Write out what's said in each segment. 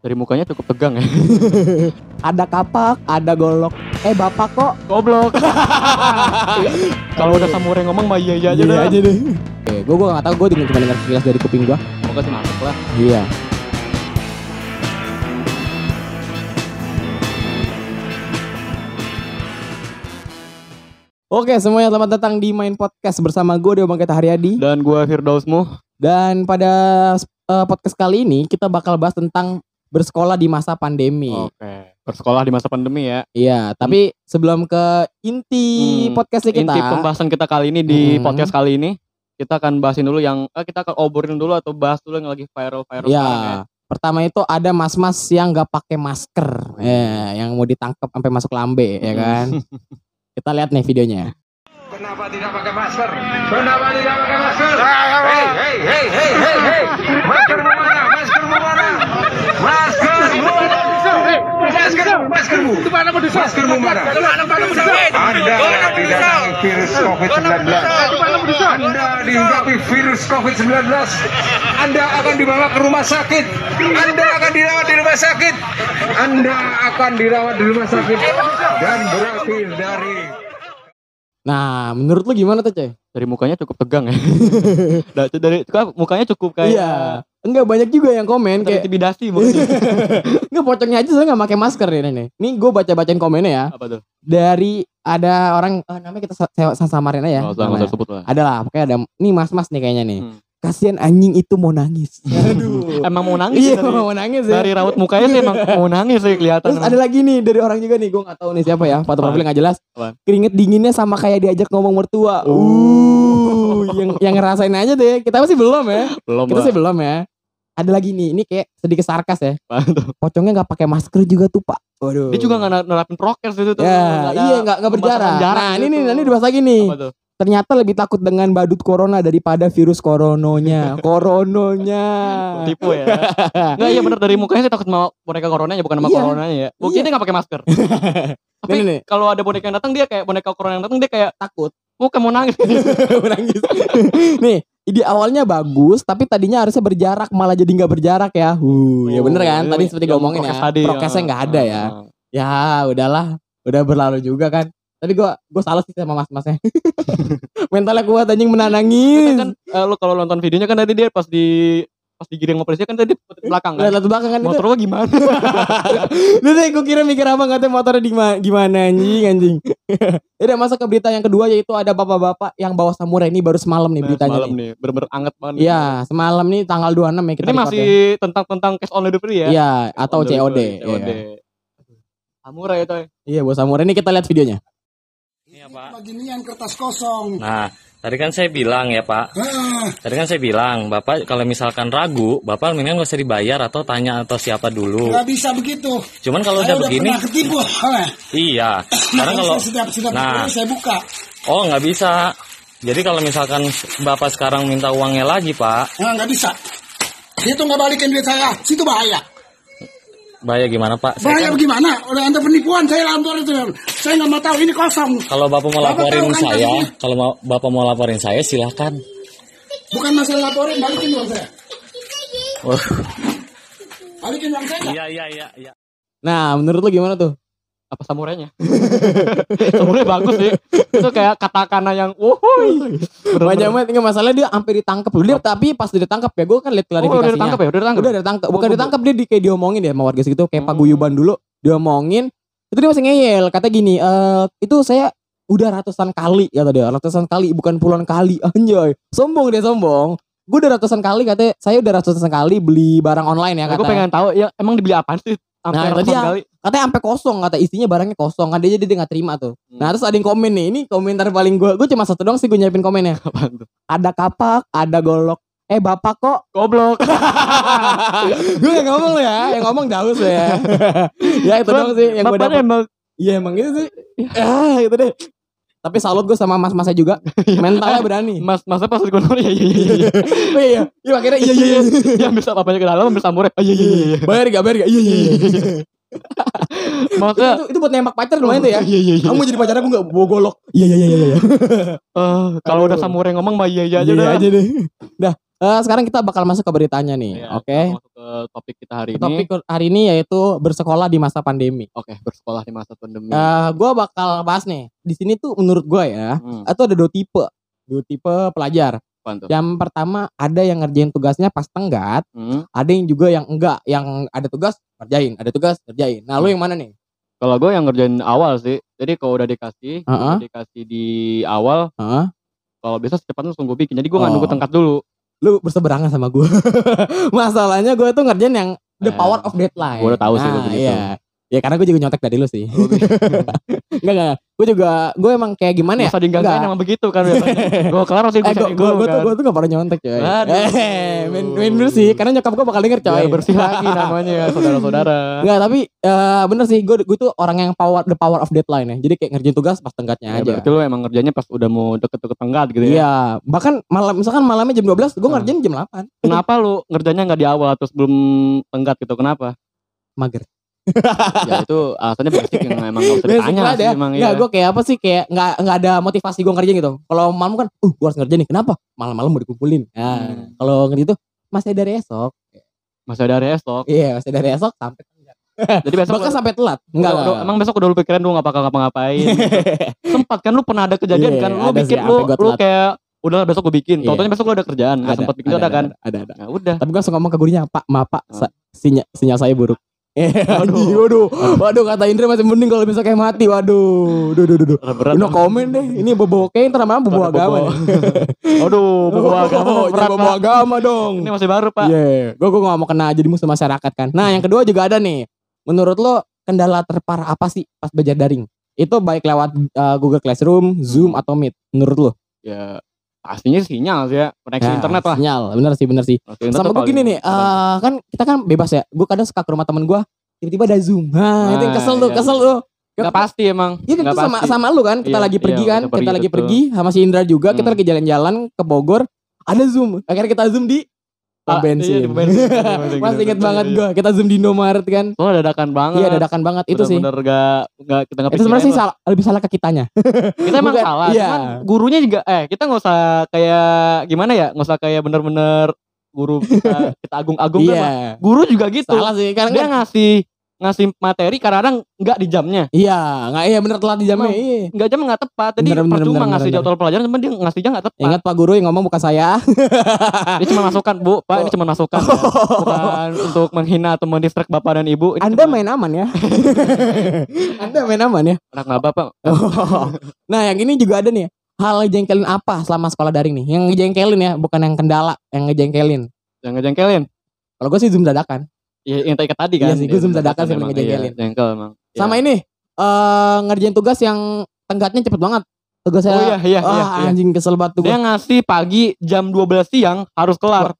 Dari mukanya cukup tegang ya. Ada kapak, ada golok. Eh bapak kok? Goblok. Kalau udah samurai ngomong mah iya iya aja dah. deh. Oke, gue gue gak tau. Gue cuma dengar sekilas dari kuping gue. Semoga sih masuk lah. Iya. Oke, semuanya selamat datang di Main Podcast bersama gue Dewa Bangketa Haryadi. Dan gua Firdausmu. Dan pada eh, podcast kali ini kita bakal bahas tentang bersekolah di masa pandemi. Oke. Bersekolah di masa pandemi ya. Iya, tapi sebelum ke inti Hmm, podcast kita, Inti pembahasan kita kali ini di Hmm. podcast kali ini kita akan bahasin dulu yang eh, kita akan obrolin dulu atau bahas dulu yang lagi viral-viral ya, ya. pertama itu ada mas-mas yang nggak pakai masker, ya, yang mau ditangkap sampai masuk lambe, ya Hmm. kan? kita lihat nih videonya. Kenapa tidak pakai masker? Kenapa tidak pakai masker? Hei, hei, hei, hei, hei, hei. Masker mana? Masker mana? Masker, maskermu. Maskermu mana? Anda didatangi virus COVID-19. Anda dihinggapi virus COVID-19. Anda akan dibawa ke rumah sakit. Anda akan dirawat di rumah sakit. Anda akan dirawat di rumah sakit. Dan berakhir dari Nah, menurut lu gimana tuh, Coy? Dari mukanya cukup tegang ya. Da- dari kan mukanya cukup kayak Iya. Enggak banyak juga yang komen kayak terintimidasi mukanya. enggak pocongnya aja saya nggak pakai masker nih nih. Nih gue baca-bacain komennya ya. Apa tuh? Dari ada orang eh, namanya kita sa- sa- samarin aja ya. Nggak usah, nggak sebut lah. Ada lah, pokoknya ada nih mas-mas nih kayaknya nih. Hmm. Kasihan anjing itu mau nangis. Aduh. Emang mau nangis Iya, ya dari, mau nangis ya. dari raut mukanya sih emang mau nangis sih kelihatan. Terus ada lagi nih dari orang juga nih, gue gak tahu nih siapa ya, foto profil gak jelas. Apaan? Keringet dinginnya sama kayak diajak ngomong mertua. Oh. Uh, yang yang ngerasain aja deh. Kita masih belum ya. belum Kita sih belum ya. Ada lagi nih, ini kayak sedikit sarkas ya. Pocongnya nggak pakai masker juga tuh pak. Waduh. Dia juga nggak nerapin prokes itu tuh. Ya, iya nggak nggak berjarak. Nah gitu ini nih, ini dibahas lagi nih. Apa tuh? Ternyata lebih takut dengan badut corona daripada virus corononya. Corononya. Tipu ya. Enggak iya bener dari mukanya sih takut sama boneka coronanya bukan sama Iya. coronanya ya. Buktinya dia nggak pakai masker. Tapi Nih, nih, nih. kalau ada boneka yang datang dia kayak boneka corona yang datang dia kayak takut. muka mau nangis. menangis. nih, ide awalnya bagus, tapi tadinya harusnya berjarak, malah jadi nggak berjarak ya. Uh, ya bener kan? Oh, Tadi iya, seperti gue omongin ya. tadi, Prokesnya nggak ada ya. Ah. Ya, udahlah. Udah berlalu juga kan. Tadi gua gua salah sih sama mas-masnya. Mentalnya kuat anjing nangis. kan eh, lu kalau nonton videonya kan tadi dia pas di pas digiring sama polisi kan tadi di belakang kan. Lihat belakang kan itu. Motor gua gimana? Lu deh gua kira mikir apa katanya motornya di ma- gimana anjing anjing. Udah masuk ke berita yang kedua yaitu ada bapak-bapak yang bawa samurai ini baru semalam nih Nah, beritanya semalam nih. nih, bener-bener anget banget. Iya, semalam nih tanggal 26 ya kita Ini masih ya. tentang tentang cash on delivery ya? Iya, atau COD. Iya. COD. Samurai itu. Iya, bawa samurai ini kita lihat videonya. Iya Pak. Beginian kertas kosong. Nah, tadi kan saya bilang ya Pak. Ah, Tadi kan saya bilang, Bapak kalau misalkan ragu, Bapak mendingan nggak usah dibayar atau tanya atau siapa dulu. nggak bisa begitu. Cuman kalau Saya udah begini, ketipu. Ah, iya. Sekarang kalau sudah sudah nah, saya buka. oh nggak bisa. Jadi kalau misalkan Bapak sekarang minta uangnya lagi Pak, Nah, nggak bisa. Itu nggak balikin duit saya. Situ bahaya. Bahaya gimana Pak? Saya Bahaya kan- bagaimana? Udah anda penipuan. Saya lapor itu. Saya nggak mau tahu. Ini kosong. kalau Bapak mau Bapak laporin tahu kan saya, kasusnya? kalau mau, Bapak mau laporin saya silahkan. Bukan masalah laporin. Balikin uang saya. Oh, Balikin uang saya. iya iya iya. iya. Nah, menurut lu gimana tuh? Apa samurainya? samurai bagus sih. Itu kayak katakana yang wuhui. Banyak banget enggak masalah dia hampir ditangkap loh. Dia tapi pas dia ditangkap ya, gue kan lihat Oh, udah klarifikasinya. ditangkap ya? Udah ditangkap. Udah ditangkap. Oh, Bukan gua- ditangkap dia di, kayak diomongin ya sama warga segitu kayak Hmm. paguyuban dulu diomongin. Itu dia masih ngeyel, kata gini, eh itu saya udah ratusan kali kata dia, ratusan kali bukan puluhan kali. Anjay. Sombong dia sombong. Gue udah ratusan kali katanya saya udah ratusan kali beli barang online ya kata. gue pengen tahu ya emang dibeli apaan sih? Nah, tadi ya. kali. Katanya sampai kosong, kata isinya barangnya kosong. Kan dia jadi dia nggak terima tuh. Hmm. Nah, terus ada yang komen nih. Ini komentar paling gue, gue cuma satu doang sih gue nyiapin komennya. Apaan tuh? Ada kapak, ada golok. Eh bapak kok Goblok. gue gak ngomong lo ya yang ngomong daus ya ya itu doang sih yang gue emang iya emang gitu sih ah itu deh tapi salut gue sama mas-masnya juga. Mentalnya berani. Mas, masa pas gue nonton ya iya iya iya. oh iya iya. Akhirnya iya iya iya. Dia ambil bapaknya ke dalam ambil samurai. Oh, iya iya iya. bayar gak bayar gak iya iya iya Maksudnya itu, itu buat nembak pacar lumayan tuh ya? Iya iya iya. kamu jadi pacar aku gak bawa golok. Iya iya iya iya iya. Eh, kalau udah samurai ngomong mah iya iya aja Iya dah. aja deh. Dah Eh, sekarang kita bakal masuk ke beritanya nih. Ya, Oke. masuk ke topik kita hari ini. Topik hari ini yaitu bersekolah di masa pandemi. Oke, bersekolah di masa pandemi. Eh, gua bakal bahas nih. Di sini tuh menurut gua ya, Hmm, itu ada dua tipe. Dua tipe pelajar. Yang pertama ada yang ngerjain tugasnya pas tenggat, Hmm, ada yang juga yang enggak, yang ada tugas kerjain, ada tugas kerjain. Nah, lu yang mana nih? Kalau gue yang ngerjain awal sih. Jadi kalau udah dikasih, Heeh. udah dikasih di awal, Hah? kalau bisa secepatnya langsung gue bikin. Jadi gue nggak Oh. nunggu tengkat dulu. Lu berseberangan sama gua. Masalahnya gua tuh ngerjain yang the power of deadline. gua udah tahu sih Nah, begitu. Iya. Ya karena gue juga nyontek dari lu sih. enggak enggak. Gue juga gue emang kayak gimana ya? Masa digangguin Enggak. emang begitu kan biasanya. gue kelar masih gue Eh, gue gue tuh kan. gue tuh gak pernah nyontek coy. Eh, main main dulu sih, karena nyokap gue bakal denger coy. Biar bersih lagi namanya ya saudara-saudara. Enggak, tapi eh, bener sih gue gue tuh orang yang power the power of deadline ya. Jadi kayak ngerjain tugas pas tenggatnya Ya, aja. berarti lu emang ngerjainnya pas udah mau deket-deket tenggat gitu ya. Iya, bahkan malam misalkan malamnya jam 12 gue Hmm. ngerjain jam 8. Kenapa lu ngerjainnya nggak di awal atau sebelum tenggat gitu? Kenapa? Mager. Ya itu alasannya basic yang emang gak usah ditanya sih ya. emang Enggak, ya. gue kayak apa sih kayak nggak nggak ada motivasi gue ngerjain gitu. Kalau malam kan, uh gue harus ngerjain nih. Kenapa? Malam-malam mau dikumpulin. Nah, Hmm. kalau ngerjain itu masih dari esok. Masih ada hari esok. Iya, masih dari esok sampai. Jadi besok Bahkan sampai telat. Enggak, udah- enggak. emang besok udah lu pikirin lu gak bakal ngapa-ngapain. Sempat kan lu pernah ada kejadian Iya, kan lu ada bikin sih, lu lu kayak udah besok gue bikin. Iya. Tau-taunya besok lu ada kerjaan, gak sempat bikin itu ada kan. Ada, ada. Nah udah. Tapi gue langsung ngomong ke gurunya, Pak, maaf Pak, sinyal, sinyal saya buruk. Eh, Waduh. waduh, waduh, waduh, kata Indra masih mending kalau bisa kayak mati, waduh, duh, duh, duh, duh. Berat. No komen deh, ini bobo kayak ntar namanya bobo agama. bobo. nih. Aduh, bobo agama Oh, berat, jangan bobo agama dong. Ini masih baru pak. Iya, gue gue gak mau kena jadi musuh masyarakat kan. Nah, yang kedua juga ada nih. Menurut lo kendala terparah apa sih pas belajar daring? Itu baik lewat uh, Google Classroom, Zoom atau Meet. Menurut lo? Ya pastinya sinyal sih ya. Koneksi Ya, internet lah. Sinyal, bener sih, bener sih. Koneksi Sama tuh gue gini nih, eh, kan kita kan bebas ya. Gue kadang suka ke rumah temen gue, tiba-tiba ada Zoom. Nah, itu yang kesel tuh, iya. kesel tuh. Nggak pasti emang. Iya kan sama sama lu kan, kita Iya, lagi iya, pergi kan, kita pergi, kita lagi betul. pergi sama si Indra juga, kita Hmm. lagi jalan-jalan ke Bogor, ada Zoom. Akhirnya kita Zoom di pom Ah, bensin. iya, di bensin, gitu. inget banget Iya. gue, kita Zoom di Indomaret kan. Oh dadakan banget. Iya dadakan banget itu sih. Bener-bener gak, gak, kita gak Itu sebenarnya sih salah, lebih salah ke kitanya. Kita emang bukan- salah. iya. Cuman gurunya juga, eh kita gak usah kayak, gimana ya, gak usah kayak bener-bener guru kita, kita agung-agungkan lah. Iya. Guru juga gitu. Salah sih karena Dia kan- ngasih ngasih materi kadang-kadang nggak di jamnya. Iya, nggak iya bener telat di jamnya. Iya. Nggak jam nggak tepat. Jadi Bener, bener, percuma bener, ngasih bener, jadwal pelajaran, cuman dia ngasih jam nggak tepat. Ingat Pak Guru yang ngomong bukan saya. Ini cuma masukan bu, pak ini cuma masukan, ya. bukan untuk menghina atau mendistract bapak dan ibu. Ini Anda cuma main aman ya. Anda main aman ya. anak nggak bapak. nah, yang ini juga ada nih. Hal ngejengkelin apa selama sekolah daring nih? Yang ngejengkelin ya, bukan yang kendala, yang ngejengkelin. Yang ngejengkelin. Kalau gue sih zoom dadakan. Ya, yang tadi tadi Iya kan. sih, Ya, gua zoom dadakan sih, emang, ngejengkelin. iya, Jengkel emang. Ya. Sama ini eh ngerjain tugas yang tenggatnya cepet banget. Tugas Oh saya. iya iya Wah, iya. iya. anjing kesel banget tuh Dia ngasih pagi jam 12 siang harus kelar.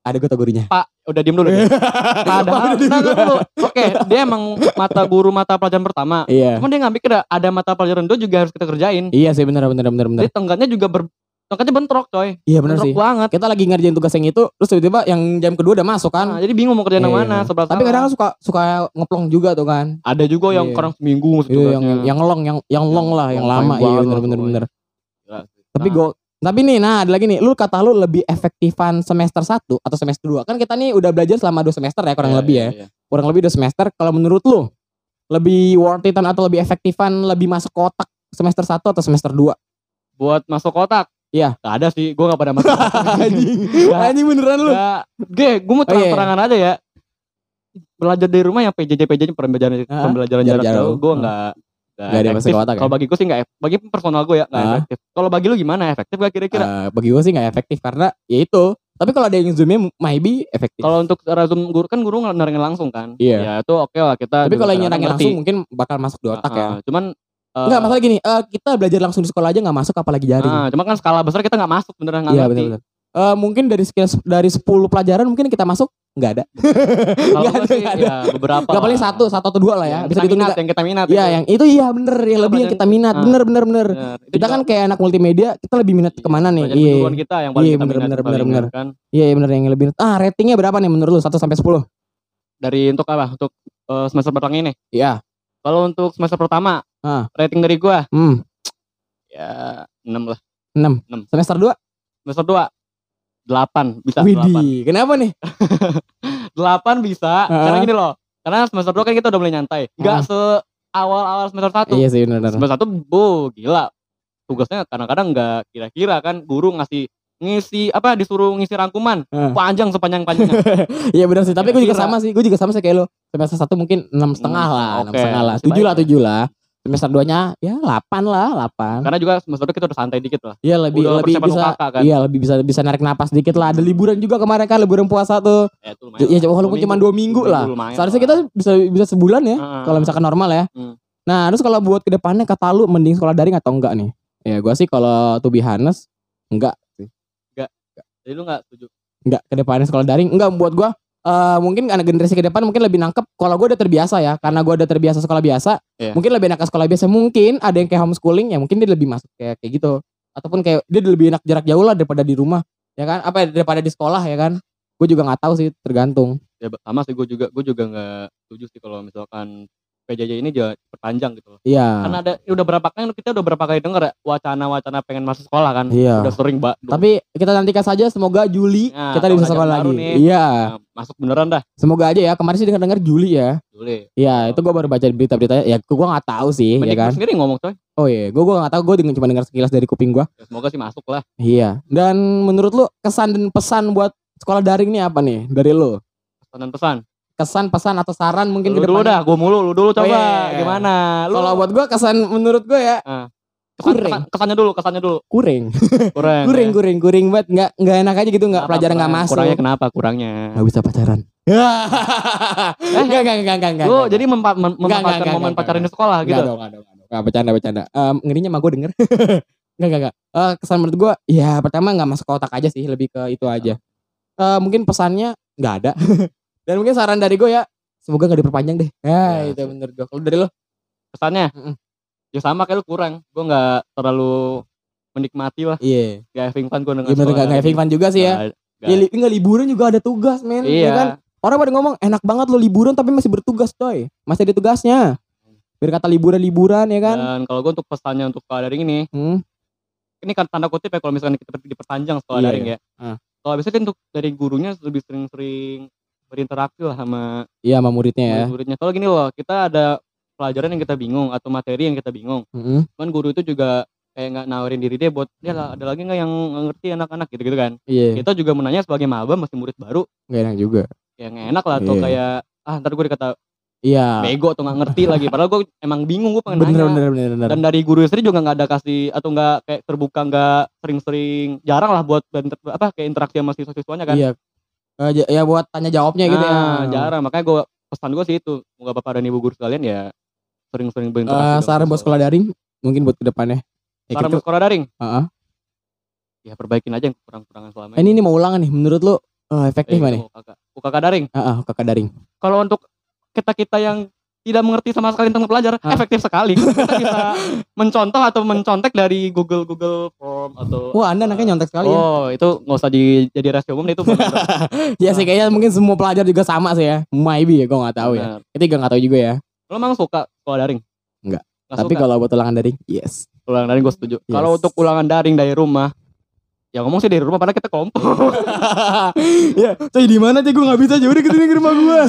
Ada gue tau gurunya. Pak, udah diem dulu. deh. Padahal, nah, dulu. Oke, dia emang mata guru mata pelajaran pertama. Iya. Cuman dia nggak mikir ada- ada mata pelajaran itu juga harus kita kerjain. Iya sih bener bener bener bener. Jadi tenggatnya juga ber tenggatnya bentrok coy. Iya bener bentrok sih. banget. Kita lagi ngerjain tugas yang itu, terus tiba-tiba yang jam kedua udah masuk kan. Nah, jadi bingung mau kerjain yang Iya. mana sebelah Tapi kadang suka suka ngeplong juga tuh kan. ada juga yang Iya. kadang seminggu Iya, yang yang long, yang yang long lah, yang long lama. Iya banget bener. Tapi Nah, go tapi nih, nah ada lagi nih, lu kata lu lebih efektifan semester 1 atau semester 2 Kan kita nih udah belajar selama 2 semester ya kurang iya, lebih iya, ya. iya. Kurang lebih 2 semester. Kalau menurut lu lebih worth it atau lebih efektifan lebih masuk ke otak semester 1 atau semester 2? Buat masuk kotak. Iya. Gak ada sih, gua gak pada masuk. anjing. Nggak. anjing beneran lu. Gak, gue, gue mau Oh, iya. terang-terangan aja ya. Belajar dari rumah yang PJJ PJJ pembelajaran Ah, pembelajaran jarak jauh. gue Hmm. nggak Nggak ada yang masuk ke otak ya? Kalau bagi gue sih nggak, ef- bagi personal gue ya nggak Ah. efektif. Kalau bagi lu gimana efektif gak kira-kira? Eh, bagi gue sih nggak efektif karena ya itu. Tapi kalau ada yang zoomnya maybe efektif. Kalau untuk zoom guru kan guru nerangin langsung kan. Iya. Ya itu oke lah kita. Tapi kalau yang nyerangin langsung mungkin bakal masuk di otak Ah, ya. Cuman Enggak masalah gini, eh, kita belajar langsung di sekolah aja nggak masuk apalagi jaring. ah, cuma kan skala besar kita nggak masuk beneran nggak Iya ngerti. benar-benar. Eh, mungkin dari sekian dari 10 pelajaran mungkin kita masuk nggak ada. Kalau Nggak gue ada, sih nggak ada. ya beberapa. Nggak paling satu, satu atau dua lah ya. Yang Bisa dihitung minat, yang kita minat. Iya, itu. yang itu iya bener, yang lebih yang kita minat. Ah. Bener, bener, bener. Bener. Itu Kita juga kan kayak anak multimedia, kita lebih minat ke mana nih? Iya, kita yang paling Iya, kita bener, minat bener, bener, bener. kan. iya iya, bener yang lebih. Ah, ratingnya berapa nih menurut lu? 1 sampai 10? Dari untuk apa? Untuk eh, semester pertama ini. Iya. Kalau untuk semester pertama, Ah. rating dari gua Hmm, ya 6 lah. 6. Enam. Semester 2? Semester 2 delapan bisa delapan Widih, kenapa nih? delapan bisa Heeh. karena gini loh karena semester dua kan kita udah mulai nyantai nggak se awal awal semester satu Iya sih benar. semester satu bu gila tugasnya kadang-kadang nggak kira-kira kan guru ngasih ngisi apa disuruh ngisi rangkuman Heeh. panjang sepanjang panjangnya Iya benar sih, tapi gue juga Kira-kira. sama sih, gue juga sama sih kayak lo. Semester satu mungkin enam setengah Hmm, lah, enam oke. setengah lah, Masih tujuh lah, baik. tujuh lah. Semester duanya ya delapan lah, delapan. karena juga semester dua kita udah santai dikit lah Iya lebih udah lebih bisa, UKK kan. iya lebih bisa bisa narik napas dikit lah. Ada liburan juga kemarin kan, liburan puasa tuh. ya, itu lumayan lah. walaupun cuma dua minggu lah. Seharusnya kita bisa bisa sebulan ya, Heeh. kalau misalkan normal ya. Hmm. Nah terus kalau buat ke depannya kata lu mending sekolah daring atau enggak nih? Ya gue sih kalau to be honest enggak sih. jadi lu nggak setuju Enggak ke depannya sekolah daring enggak buat gua eh mungkin anak generasi ke depan mungkin lebih nangkep kalau gue udah terbiasa ya. Karena gue udah terbiasa sekolah biasa Iya. mungkin lebih enak ke sekolah biasa. Mungkin ada yang kayak homeschooling ya mungkin dia lebih masuk kayak kayak gitu. Ataupun kayak dia lebih enak jarak jauh lah daripada di rumah ya kan? Apa daripada di sekolah ya kan? Gue juga nggak tahu sih tergantung. Ya sama sih gue juga gue juga nggak setuju sih kalau misalkan PJJ ini juga perpanjang gitu loh iya karena ada udah berapa kan kita udah berapa kali denger ya wacana-wacana pengen masuk sekolah kan Iya. udah sering mbak tapi kita nantikan saja semoga Juli Nah, kita bisa sekolah lagi nih. iya masuk beneran dah semoga aja ya kemarin sih dengar dengar Juli ya boleh Iya, itu gue baru baca berita-beritanya. Ya, gue nggak tahu sih, ya Mendikbud kan. sendiri ngomong coy Oh iya, gue gue nggak tahu. Gue cuma dengar sekilas dari kuping gue. ya, semoga sih masuk lah Iya. Dan menurut lu kesan dan pesan buat sekolah daring ini apa nih dari lu? pesan dan pesan Kesan, pesan atau saran mungkin lu ke dulu dah gue mulu lu dulu coba iya, iya. gimana lu Kalau buat gue kesan menurut gue ya kesan, kurang. kesan- kesannya dulu kesannya dulu kuring, kurang kuring, ya. kuring, kuring banget. Nggak nggak enak aja gitu, nggak pelajaran nggak masuk. kurangnya kenapa kurangnya Nggak bisa pacaran. Enggak, enggak, enggak, enggak, enggak. lu enggak. jadi Enggak, enggak, memanfaatkan enggak, momen enggak, pacaran enggak. di sekolah Enggak gitu enggak enggak dong. Enggak bercanda, bercanda. Em, ngerinya mah gue denger. enggak, enggak, enggak. Eh, kesan menurut gue, ya pertama nggak masuk ke otak aja sih, lebih ke itu aja. Eh, mungkin pesannya nggak ada. Dan mungkin saran dari gue ya, semoga nggak diperpanjang deh. Ya, Ya, itu menurut gue. Kalau dari lo, kesannya Mm-mm. ya sama kayak lu kurang gue nggak terlalu menikmati lah iya. gak having fun gue dengan Iya bener sekolah nggak nggak daring. having fun juga sih ya. Nggak- Ya li- nggak liburan juga ada tugas, men. iya Ya kan? Orang pada ngomong enak banget lo liburan tapi masih bertugas, coy. Masih ada tugasnya. Biar kata liburan-liburan ya kan. dan kalau gue untuk pesannya untuk sekolah daring ini Hmm. ini kan tanda kutip ya kalau misalkan kita diperpanjang sekolah Iya, daring ya Ah. kalau biasanya untuk dari gurunya lebih sering-sering berinteraksi lah sama Iya sama muridnya ya. murid-muridnya kalau gini loh kita ada pelajaran yang kita bingung atau materi yang kita bingung Mm-mm. cuman guru itu juga kayak nggak nawarin diri dia buat dia lah ada lagi nggak yang nggak ngerti anak-anak gitu gitu kan Iya. kita juga menanya sebagai maba masih murid baru Gak enak juga. yang enak lah atau Iya. kayak ah ntar gue dikata Iya. bego atau nggak ngerti lagi padahal gue emang bingung gue pengen Bener nanya bener bener bener. dan dari guru sendiri juga nggak ada kasih atau nggak kayak terbuka nggak sering-sering jarang lah buat apa kayak interaksi sama siswa-siswanya kan Iya. J- ya buat tanya jawabnya gitu ya. Nah, jarang makanya gue pesan gue sih itu semoga bapak dan ibu guru sekalian ya sering-sering berinteraksi Eh, dengan saran buat sekolah daring mungkin buat ke depannya. Ya saran gitu. buat sekolah daring Heeh. ya perbaikin aja yang kurang-kurangan selama Eh, ini ini mau ulangan nih. Menurut lu eh, efektif Eh, nggak nih? UKK. UKK daring Heeh, kakak daring. kalau untuk kita kita yang tidak mengerti sama sekali tentang pelajar Hah? efektif sekali kita bisa mencontoh atau mencontek dari Google Google Form atau Wah, Anda anaknya nyontek sekali ya. oh itu nggak usah di, jadi rahasia umum itu. Ya sih kayaknya mungkin semua pelajar juga sama sih ya. Maybe ya, gue nggak tahu ya. Juga nggak tahu juga ya. lo emang suka sekolah daring Nggak. Nggak Tapi suka? kalau buat ulangan daring, yes. ulangan daring gue setuju Yes. kalau untuk ulangan daring dari rumah ya ngomong sih dari rumah padahal kita kelompok ya, coy di mana sih gue nggak bisa jauh ke sini ke rumah gue.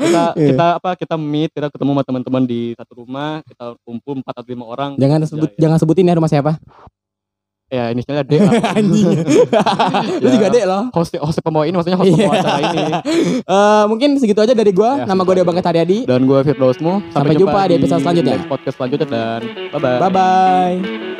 kita Iya. kita apa kita meet kita ketemu sama teman-teman di satu rumah kita kumpul empat atau lima orang jangan sebut Ya, ya. jangan sebutin ya rumah siapa. ya inisialnya D lah. Anjing. Lu Ya. juga dek loh. host host pembawa ini maksudnya host Iya. pembawa acara ini Eh, mungkin segitu aja dari gua. Ya, Nama gue aja. Bangket Haryadi. dan gue Firdausmu Sampai jumpa di episode selanjutnya. podcast selanjutnya dan bye bye Bye bye.